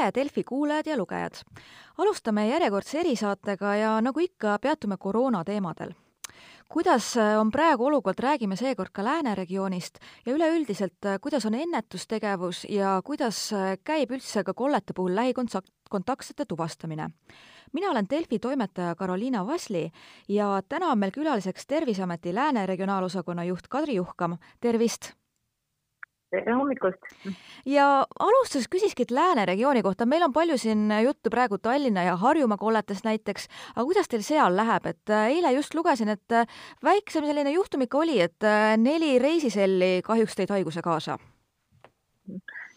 tere, Delfi kuulajad ja lugejad! alustame järjekordse erisaatega ja nagu ikka, peatume koroona teemadel. kuidas on praegu olukord, räägime seekord ka Lääne regioonist ja üleüldiselt, kuidas on ennetustegevus ja kuidas käib üldse ka kollete puhul lähikontaktsete tuvastamine? mina olen Delfi toimetaja Karoliina Vasli ja täna on meil külaliseks Terviseameti Lääne regionaalosakonna juht Kadri Juhkam, tervist! Tere hommikust! ja alustuseks küsikski, et Lääne regiooni kohta, meil on palju siin juttu praegu Tallinna ja Harjumaa kolletest näiteks, aga kuidas teil seal läheb, et äh, eile just lugesin, et äh, väiksem selline juhtum ikka oli, et äh, neli reisiselli kahjuks tõid haiguse kaasa?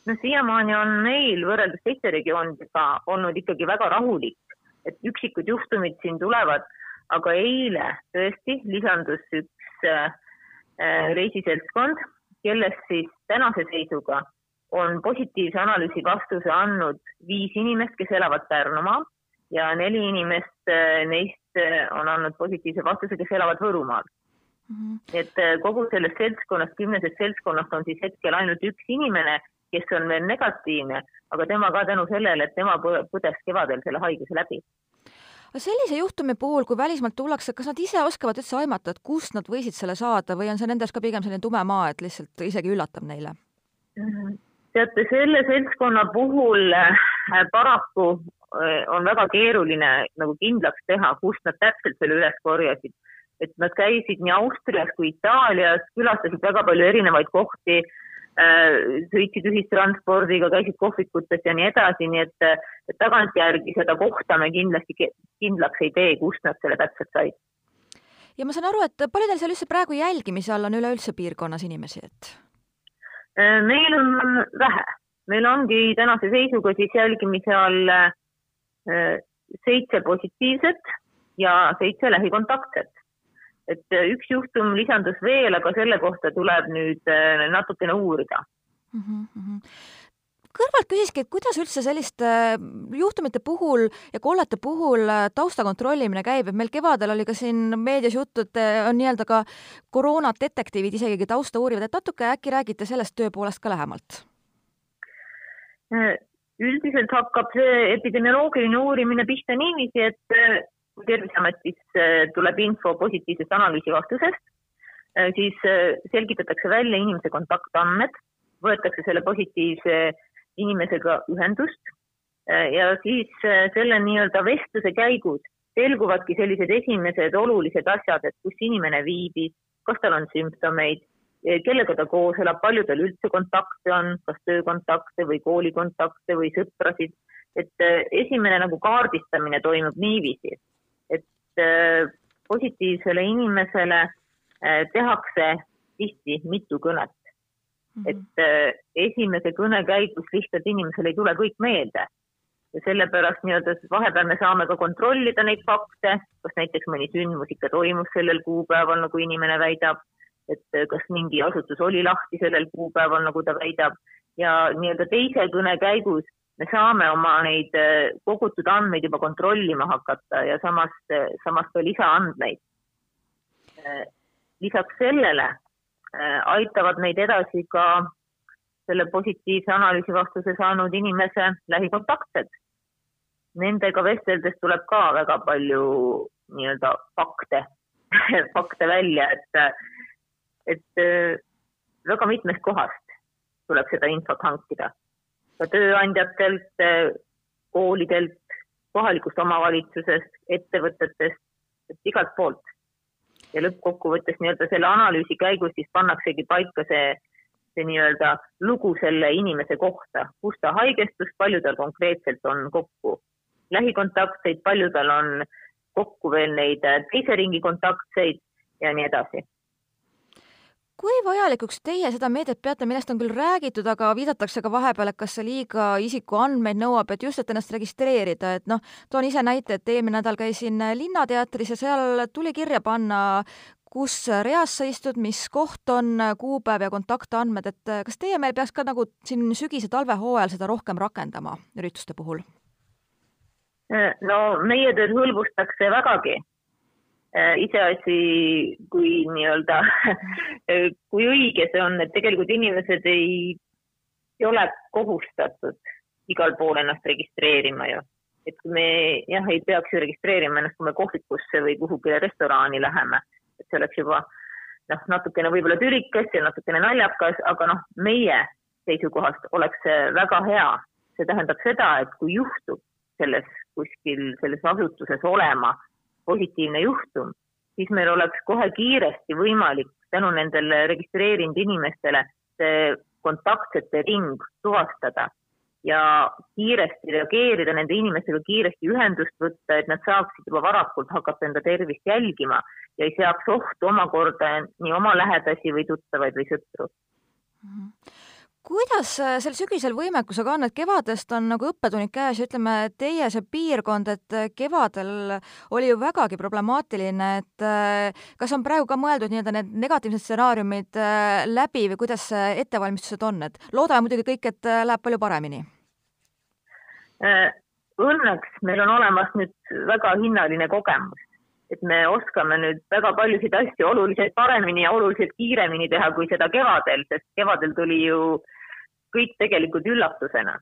no siiamaani on meil võrreldes teiste regioonidega olnud ikkagi väga rahulik, et üksikud juhtumid siin tulevad, aga eile tõesti lisandus üks reisiseltskond kellest siis tänase seisuga on positiivse analüüsi vastuse andnud viis inimest, kes elavad Pärnumaal ja neli inimest eh, neist eh, on andnud positiivse vastuse, kes elavad Võrumaal mm. -hmm. et eh, kogu sellest seltskonnast, kümnesest seltskonnast on siis hetkel ainult üks inimene, kes on veel negatiivne, aga tema ka tänu sellele, et tema põdes kevadel selle haiguse läbi sellise juhtumi puhul, kui välismaalt tullakse, kas nad ise oskavad üldse aimata, et kust nad võisid selle saada või on see nendes ka pigem selline tume maa, et lihtsalt isegi üllatab neile? teate, selle seltskonna puhul äh, paraku äh, on väga keeruline nagu kindlaks teha, kust nad täpselt selle üles korjasid. et nad käisid nii Austrias kui Itaalias, külastasid väga palju erinevaid kohti sõitsid ühistranspordiga, käisid kohvikutes ja nii edasi, nii et, et tagantjärgi seda kohta me kindlasti kindlaks ei tee, kust nad selle täpselt said. ja ma saan aru, et palju teil seal üldse praegu jälgimise all on üleüldse piirkonnas inimesi, et? Äh, meil on vähe, meil ongi tänase seisuga siis jälgimise all äh, seitse positiivset ja seitse lähikontaktset et äh, üks juhtum lisandus veel, aga selle kohta tuleb nüüd äh, natukene uurida mm. -hmm. kõrvalt küsiski, et kuidas üldse selliste äh, juhtumite puhul ja kollete puhul tausta kontrollimine käib, et meil kevadel oli ka siin meedias juttu, et on nii-öelda ka koroonadetektiivid isegi tausta uurivad, et natuke äkki räägite sellest töö poolest ka lähemalt? üldiselt hakkab see epidemioloogiline uurimine pihta niiviisi, et kui Terviseametis äh, tuleb info positiivsest analüüsi vastusest, äh, siis äh, selgitatakse välja inimese kontaktandmed, võetakse selle positiivse inimesega ühendust ja siis selle nii-öelda vestluse käigus selguvadki sellised esimesed olulised asjad, et kus inimene viibib, kas tal on sümptomeid, kellega ta koos elab, palju tal üldse kontakte on, kas töökontakte või koolikontakte või sõprasid. et esimene nagu kaardistamine toimub niiviisi, Äh, positiivsele inimesele äh, tehakse tihti mitu kõnet mm. -hmm. et äh, esimese kõne käigus lihtsalt inimesele ei tule kõik meelde ja sellepärast nii-öelda vahepeal me saame ka kontrollida neid fakte, kas näiteks mõni sündmus ikka toimus sellel kuupäeval, nagu inimene väidab, et kas mingi asutus oli lahti sellel kuupäeval, nagu ta väidab ja nii-öelda teise kõne käigus me saame oma neid äh, kogutud andmeid juba kontrollima hakata ja samas, äh, samas ka lisaandmeid. Äh, lisaks sellele aitavad meid edasi ka selle positiivse analüüsi vastuse saanud inimese lähikontaktsed. Nendega vesteldes tuleb ka väga palju nii-öelda fakte fakte välja, et, et väga mitmest kohast tuleb seda infot hankida ka tööandjatelt, koolidelt, kohalikust omavalitsusest, ettevõtetest, et igalt poolt. ja lõppkokkuvõttes nii-öelda selle analüüsi käigus siis pannaksegi paika see, see nii-öelda lugu selle inimese kohta, kus ta haigestus, palju tal konkreetselt on kokku lähikontaktseid, palju tal on kokku veel neid teise ringi kontaktseid ja nii edasi kui vajalikuks teie seda meedet peate, millest on küll räägitud, aga viidatakse ka vahepeal, et kas see liiga isikuandmeid nõuab, et just, et ennast registreerida, et noh, toon ise näite, et eelmine nädal käisin Linnateatris ja seal tuli kirja panna, kus reas sa istud, mis koht on, kuupäev ja kontaktandmed, et kas teie meil peaks ka nagu siin sügise-talvehooajal seda rohkem rakendama ürituste puhul? no meie tööd hõlbustaks see vägagi iseasi, kui nii-öelda, kui õige see on, et tegelikult inimesed ei, ei ole kohustatud igal pool ennast registreerima ju. et kui me jah, ei peaks ju registreerima ennast, kui me kohvikusse või kuhugile restorani läheme, et see oleks juba noh, natukene võib-olla tülikas ja natukene naljakas, aga noh, meie seisukohast oleks see väga hea. see tähendab seda, et kui juhtub selles kuskil selles asutuses olema positiivne juhtum, siis meil oleks kohe kiiresti võimalik tänu nendele registreerinud inimestele see kontaktsete ring tuvastada ja kiiresti reageerida, nende inimestega kiiresti ühendust võtta, et nad saaksid juba varakult hakata enda tervist jälgima ja ei seaks ohtu omakorda nii oma lähedasi või tuttavaid või sõpru mm. -hmm kuidas äh, sel sügisel võimekusega on, et kevadest on nagu õppetunnid käes ja ütleme, teie see piirkond, et äh, kevadel oli ju vägagi problemaatiline, et äh, kas on praegu ka mõeldud nii-öelda need negatiivsed stsenaariumid läbi või kuidas ettevalmistused on, et loodame muidugi kõik, et läheb palju paremini? Õnneks meil on olemas nüüd väga hinnaline kogemus, et me oskame nüüd väga paljusid asju oluliselt paremini ja oluliselt kiiremini teha kui seda kevadel, sest kevadel tuli ju kõik tegelikult üllatusena.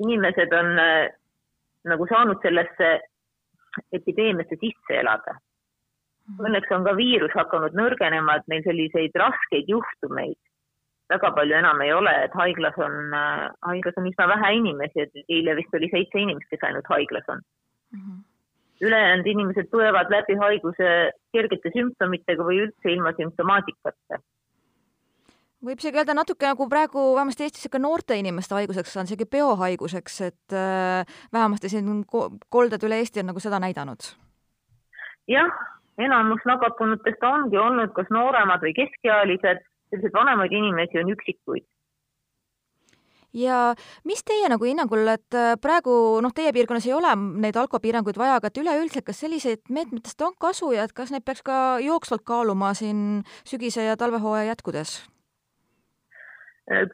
inimesed on äh, nagu saanud sellesse epideemiasse sisse elada. Mhm. Õnneks on ka viirus hakanud nõrgenema, et meil selliseid raskeid juhtumeid väga palju enam ei ole, et haiglas on äh,, haiglas on üsna vähe inimesi, et eile vist oli seitse inimest, kes ainult haiglas on mm. -hmm. Ülejäänud inimesed põevad läbi haiguse kergete sümptomitega või üldse ilma sümptomaatikata võib isegi öelda natuke nagu praegu vähemasti Eestis ikka noorte inimeste haiguseks on isegi peohaiguseks, et äh, vähemasti siin kolded üle Eesti on nagu seda näidanud. jah, enamus nakatunutest ongi olnud kas nooremad või keskealised, selliseid vanemaid inimesi on üksikuid ja mis teie nagu hinnangul, et äh, praegu noh, teie piirkonnas ei ole neid alkopiiranguid vaja, aga et üleüldiselt, kas selliseid meetmetest on kasu ja et kas neid peaks ka jooksvalt kaaluma siin sügise ja talvehooaja jätkudes?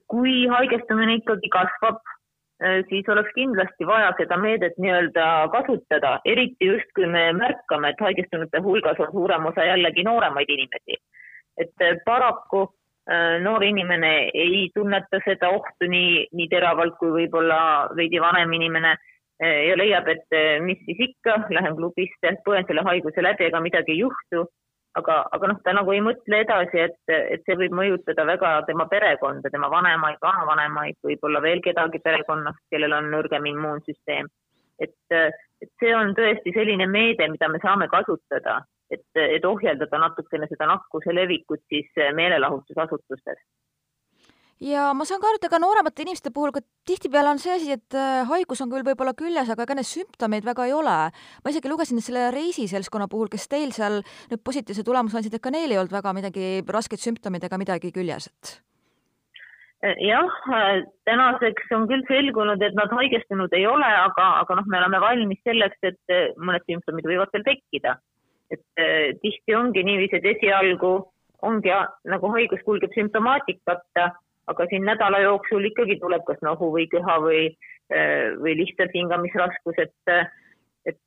kui haigestumine ikkagi kasvab, eh, siis oleks kindlasti vaja seda meedet nii-öelda kasutada, eriti just, kui me märkame, et haigestunute hulgas on suurem osa jällegi nooremaid inimesi. et eh, paraku noor inimene ei tunneta seda ohtu nii, nii teravalt kui võib-olla veidi vanem inimene ja leiab, et mis siis ikka, lähen klubisse, põen selle haiguse läbi, ega midagi ei juhtu aga, aga noh, ta nagu ei mõtle edasi, et, et see võib mõjutada väga tema perekonda, tema vanemaid, vanavanemaid, võib-olla veel kedagi perekonnast, kellel on nõrgem immuunsüsteem. et, et see on tõesti selline meede, mida me saame kasutada, et, et ohjeldada natukene seda nakkuse levikut siis meelelahutusasutustes ja ma saan ka aru, et ega nooremate inimeste puhul ka tihtipeale on see asi, et äh, haigus on küll võib-olla küljes, aga ega neid sümptomeid väga ei ole. ma isegi lugesin selle reisiseltskonna puhul, kes teil seal nüüd positiivse tulemuse andsid, et ka neil ei olnud väga midagi raskeid sümptomeid ega midagi küljes, et jah, tänaseks on küll selgunud, et nad haigestunud ei ole, aga, aga noh, me oleme valmis selleks, et mõned sümptomid võivad veel tekkida. Et eh, tihti ongi niiviisi, et esialgu ongi nagu haigus kulgeb sümptomaatikata aga siin nädala jooksul ikkagi tuleb kas nohu või köha või, äh, või lihtsalt hingamisraskus, et, et,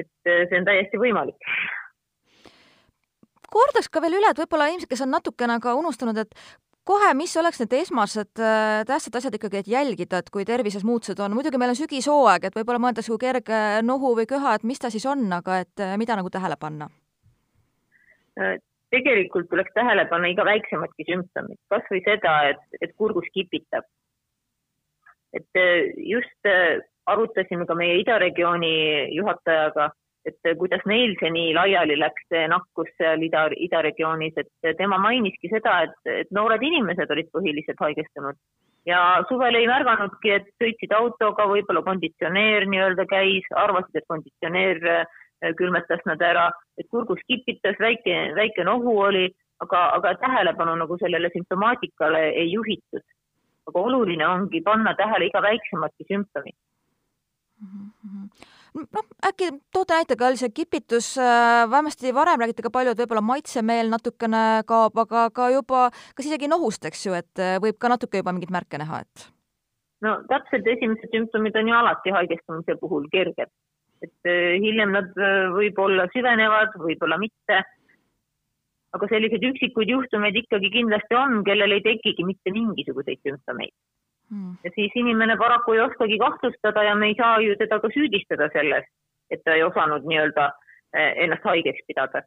et see on täiesti võimalik. Kordaks ka veel üle, et võib-olla inimesed, kes on natukene ka unustanud, et kohe, mis oleks need esmased äh, tähtsad asjad ikkagi, et jälgida, et kui tervises muutused on, muidugi meil on sügishooaeg, et võib-olla mõeldakse, kui kerge nohu või köha, et mis ta siis on, aga et äh, mida nagu tähele panna? tegelikult tuleks tähele panna iga väiksematki sümptomit, kasvõi seda, et, et kurgus kipitab. et äh, just äh, arutasime ka meie idaregiooni juhatajaga, et äh, kuidas neil see nii laiali läks, see nakkus seal ida, idaregioonis, et tema mainiski seda, et, et noored inimesed olid põhiliselt haigestunud. Ja suvel ei märganudki, et sõitsid autoga, võib-olla konditsioneer nii-öelda käis, arvasid, et konditsioneer külmetas nad ära, et kurgus kipitas, väike, väike nohu oli, aga, aga tähelepanu nagu sellele sümptomaatikale ei juhitud. aga oluline ongi panna tähele iga väiksematki sümptomit noh, äkki toote näite ka see kipitus äh,, vähemasti varem räägiti ka palju, et võib-olla maitsemeel natukene kaob, aga ka juba, kas isegi nohust, eks ju, et äh, võib ka natuke juba mingeid märke näha, et? no täpselt esimesed sümptomid on ju alati haigestumise puhul kerged et äh, hiljem nad äh, võib-olla süvenevad, võib-olla mitte. aga selliseid üksikuid juhtumeid ikkagi kindlasti on, kellel ei tekigi mitte mingisuguseid sümptomeid. Mm.. ja siis inimene paraku ei oskagi kahtlustada ja me ei saa ju teda ka süüdistada selles, et ta ei osanud nii-öelda eh, ennast haigeks pidada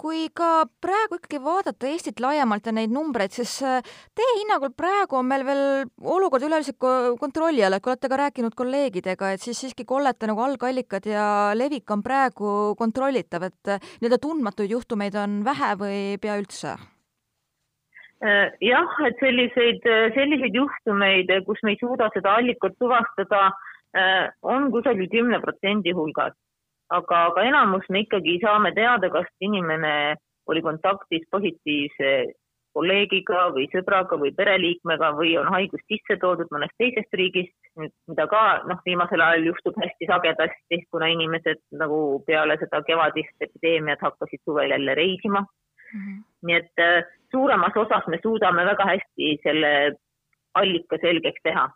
kui ka praegu ikkagi vaadata Eestit laiemalt ja neid numbreid, siis äh, teie hinnangul praegu on meil veel olukord üleüldiselt kontrolli all, et kui olete ka rääkinud kolleegidega, et siis siiski kollete nagu algallikad ja levik on praegu kontrollitav, et äh, nii-öelda tundmatuid juhtumeid on vähe või pea üldse? Äh, jah, et selliseid, selliseid juhtumeid, kus me ei suuda seda allikat tuvastada, on kusagil kümne protsendi hulgas. Aga, aga enamus me ikkagi saame teada, kas inimene oli kontaktis positiivse kolleegiga või sõbraga või pereliikmega või on haigus sisse toodud mõnest teisest riigist, mida ka noh, viimasel ajal juhtub hästi sagedasti, kuna inimesed nagu peale seda kevadist epideemiat hakkasid suvel jälle reisima mm. -hmm. nii et äh, suuremas osas me suudame väga hästi selle allika selgeks teha.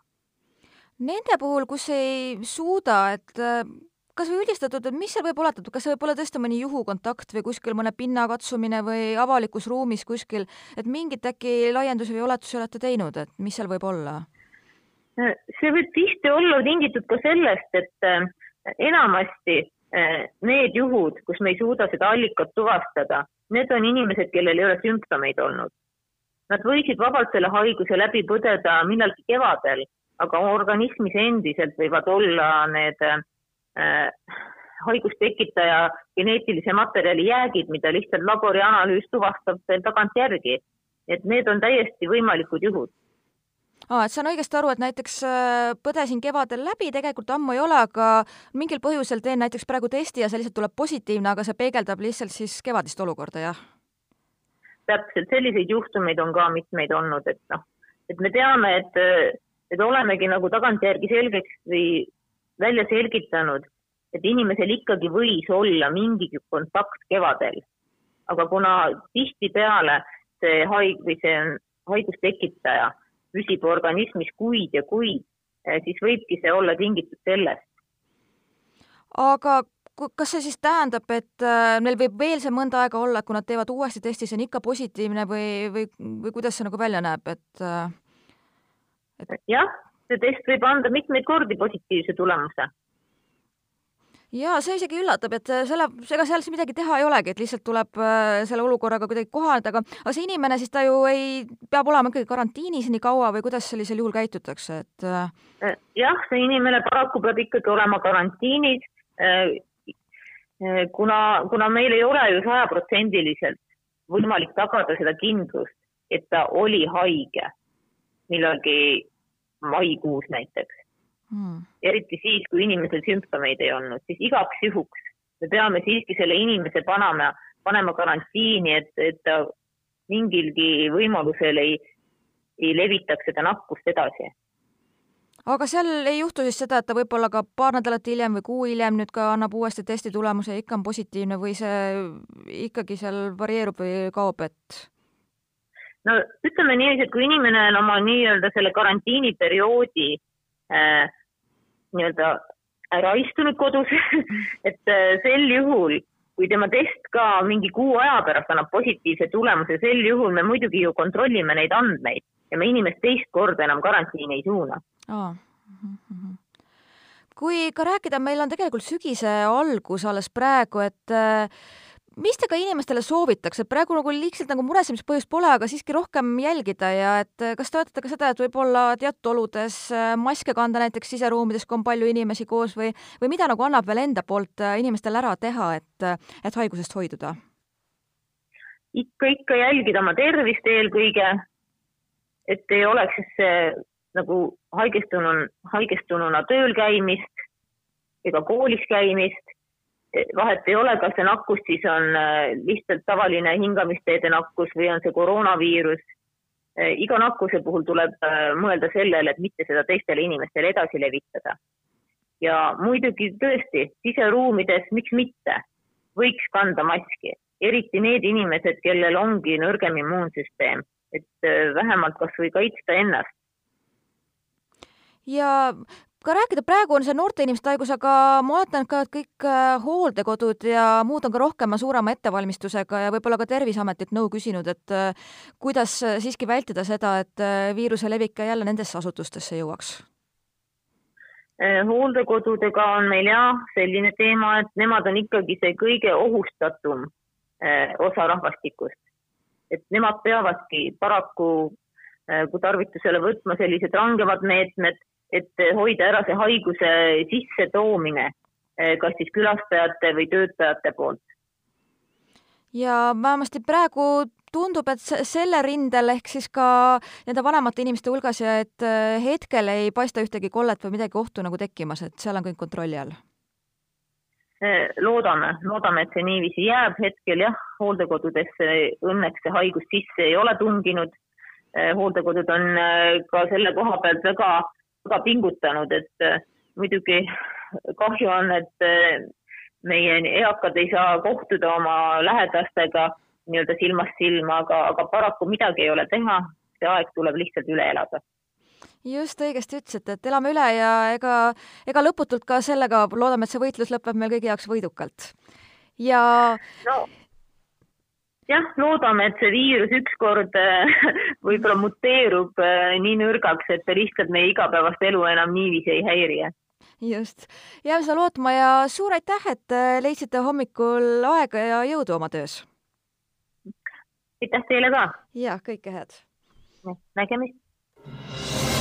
Nende puhul, kus ei suuda, et äh, kas või üldistatud, et mis seal võib olla, kas see võib olla tõesti mõni juhukontakt või kuskil mõne pinna katsumine või avalikus ruumis kuskil, et mingit äkki laiendusi või oletusi olete teinud, et mis seal võib olla? see võib tihti olla tingitud ka sellest, et äh, enamasti äh, need juhud, kus me ei suuda seda allikat tuvastada, need on inimesed, kellel ei ole sümptomeid olnud. Nad võisid vabalt selle haiguse läbi põdeda millalgi kevadel, aga organismis endiselt võivad olla need äh, Äh, haigustekitaja geneetilise materjali jäägid, mida lihtsalt laborianalüüs tuvastab veel tagantjärgi. et need on täiesti võimalikud juhud aa, et saan õigesti aru, et näiteks äh, põdesin kevadel läbi, tegelikult ammu ei ole, aga mingil põhjusel teen näiteks praegu testi ja see lihtsalt tuleb positiivne, aga see peegeldab lihtsalt siis kevadist olukorda, jah? täpselt, selliseid juhtumeid on ka mitmeid olnud, et noh, et me teame, et, et olemegi nagu tagantjärgi selgeks või välja selgitanud, et inimesel ikkagi võis olla mingi kontakt kevadel. aga kuna tihtipeale see haig- või see haigustekitaja püsib organismis kuid ja kuid, eh, siis võibki see olla tingitud sellest. aga kas see siis tähendab, et äh, neil võib veel see mõnda aega olla, kui nad teevad uuesti testi, see on ikka positiivne või, või, või kuidas see nagu välja näeb, et, äh, et...? jah, see test võib anda mitmeid kordi positiivse tulemuse ja see isegi üllatab, et selle, ega seal siis midagi teha ei olegi, et lihtsalt tuleb äh, selle olukorraga kuidagi kohaneda, aga, aga see inimene siis ta ju ei, peab olema ikkagi karantiinis nii kaua või kuidas sellisel juhul käitutakse, et? Äh? Äh, jah, see inimene paraku peab ikkagi olema karantiinis. kuna, kuna meil ei ole ju sajaprotsendiliselt võimalik tagada seda kindlust, et ta oli haige millalgi maikuus näiteks hmm.. eriti siis, kui inimesel sümptomeid ei olnud, siis igaks juhuks me peame siiski selle inimese panema, panema karantiini, et, et ta mingilgi võimalusel ei, ei levitaks seda nakkust edasi. Aga seal ei juhtu siis seda, et ta võib-olla ka paar nädalat hiljem või kuu hiljem nüüd ka annab uuesti testi tulemuse ja ikka on positiivne või see ikkagi seal varieerub või kaob, et? no ütleme niiviisi, et kui inimene on oma nii-öelda selle karantiiniperioodi äh, nii-öelda ära istunud kodus. Et äh, sel juhul, kui tema test ka mingi kuu aja pärast annab positiivse tulemuse, sel juhul me muidugi ju kontrollime neid andmeid ja me inimest teist korda enam karantiini ei suuna. Oh.. kui ka rääkida, meil on tegelikult sügise algus alles praegu, et äh, mis te ka inimestele soovitaks, et praegu nagu liigselt nagu muresemispõhjust pole, aga siiski rohkem jälgida ja et eh, kas te toetate ka seda, et võib-olla teatud oludes eh, maske kanda näiteks siseruumides, kui on palju inimesi koos või, või mida nagu annab veel enda poolt eh, inimestel ära teha, et, et haigusest hoiduda? ikka, ikka jälgida oma tervist eelkõige, et ei oleks siis see nagu haigestunun, haigestununa tööl käimist ega koolis käimist vahet ei ole, kas see nakkus siis on äh, lihtsalt tavaline hingamisteede nakkus või on see koroonaviirus. Äh, iga nakkuse puhul tuleb äh, mõelda sellele, et mitte seda teistele inimestele edasi levitada. ja muidugi tõesti, siseruumides, miks mitte, võiks kanda maski, eriti need inimesed, kellel ongi nõrgem immuunsüsteem, et vähemalt kasvõi kaitsta ennast ja ka rääkida, praegu on see noorte inimeste haigus, aga ma oletan ka, et kõik äh, hooldekodud ja muud on ka rohkema-suurema ettevalmistusega ja võib-olla ka Terviseametilt nõu küsinud, et äh, kuidas äh, siiski vältida seda, et viiruse levik jälle nendesse asutustesse jõuaks? hooldekodudega on meil jah selline teema, et nemad on ikkagi see kõige ohustatum osa rahvastikust. et nemad peavadki paraku kui tarvitusele võtma sellised rangemad meetmed et hoida ära see haiguse sissetoomine, eh, kas siis külastajate või töötajate poolt. ja vähemasti praegu tundub, et selle rindel ehk siis ka nende vanemate inimeste hulgas ja et eh, hetkel ei paista ühtegi kollet või midagi ohtu nagu tekkimas, et seal on kõik kontrolli all? Eh, loodame, loodame, et see niiviisi jääb, hetkel jah, hooldekodudesse õnneks see haigus sisse ei ole tunginud. hooldekodud on ka selle koha pealt väga väga pingutanud, et äh, muidugi kahju on, et äh, meie eakad ei saa kohtuda oma lähedastega nii-öelda silmast silma, aga, aga paraku midagi ei ole teha, see aeg tuleb lihtsalt üle elada. Just õigesti ütlesite, et elame üle ja ega, ega lõputult ka sellega loodame, et see võitlus lõpeb meil kõigi jaoks võidukalt. ja no jah, loodame, et see viirus ükskord äh, võib-olla muteerub äh, nii nõrgaks, et ta lihtsalt meie igapäevast elu enam niiviisi ei häiri. just, jääme seda lootma ja suur aitäh, et äh, leidsite hommikul aega ja jõudu oma töös. aitäh teile ka. ja kõike head. nägemist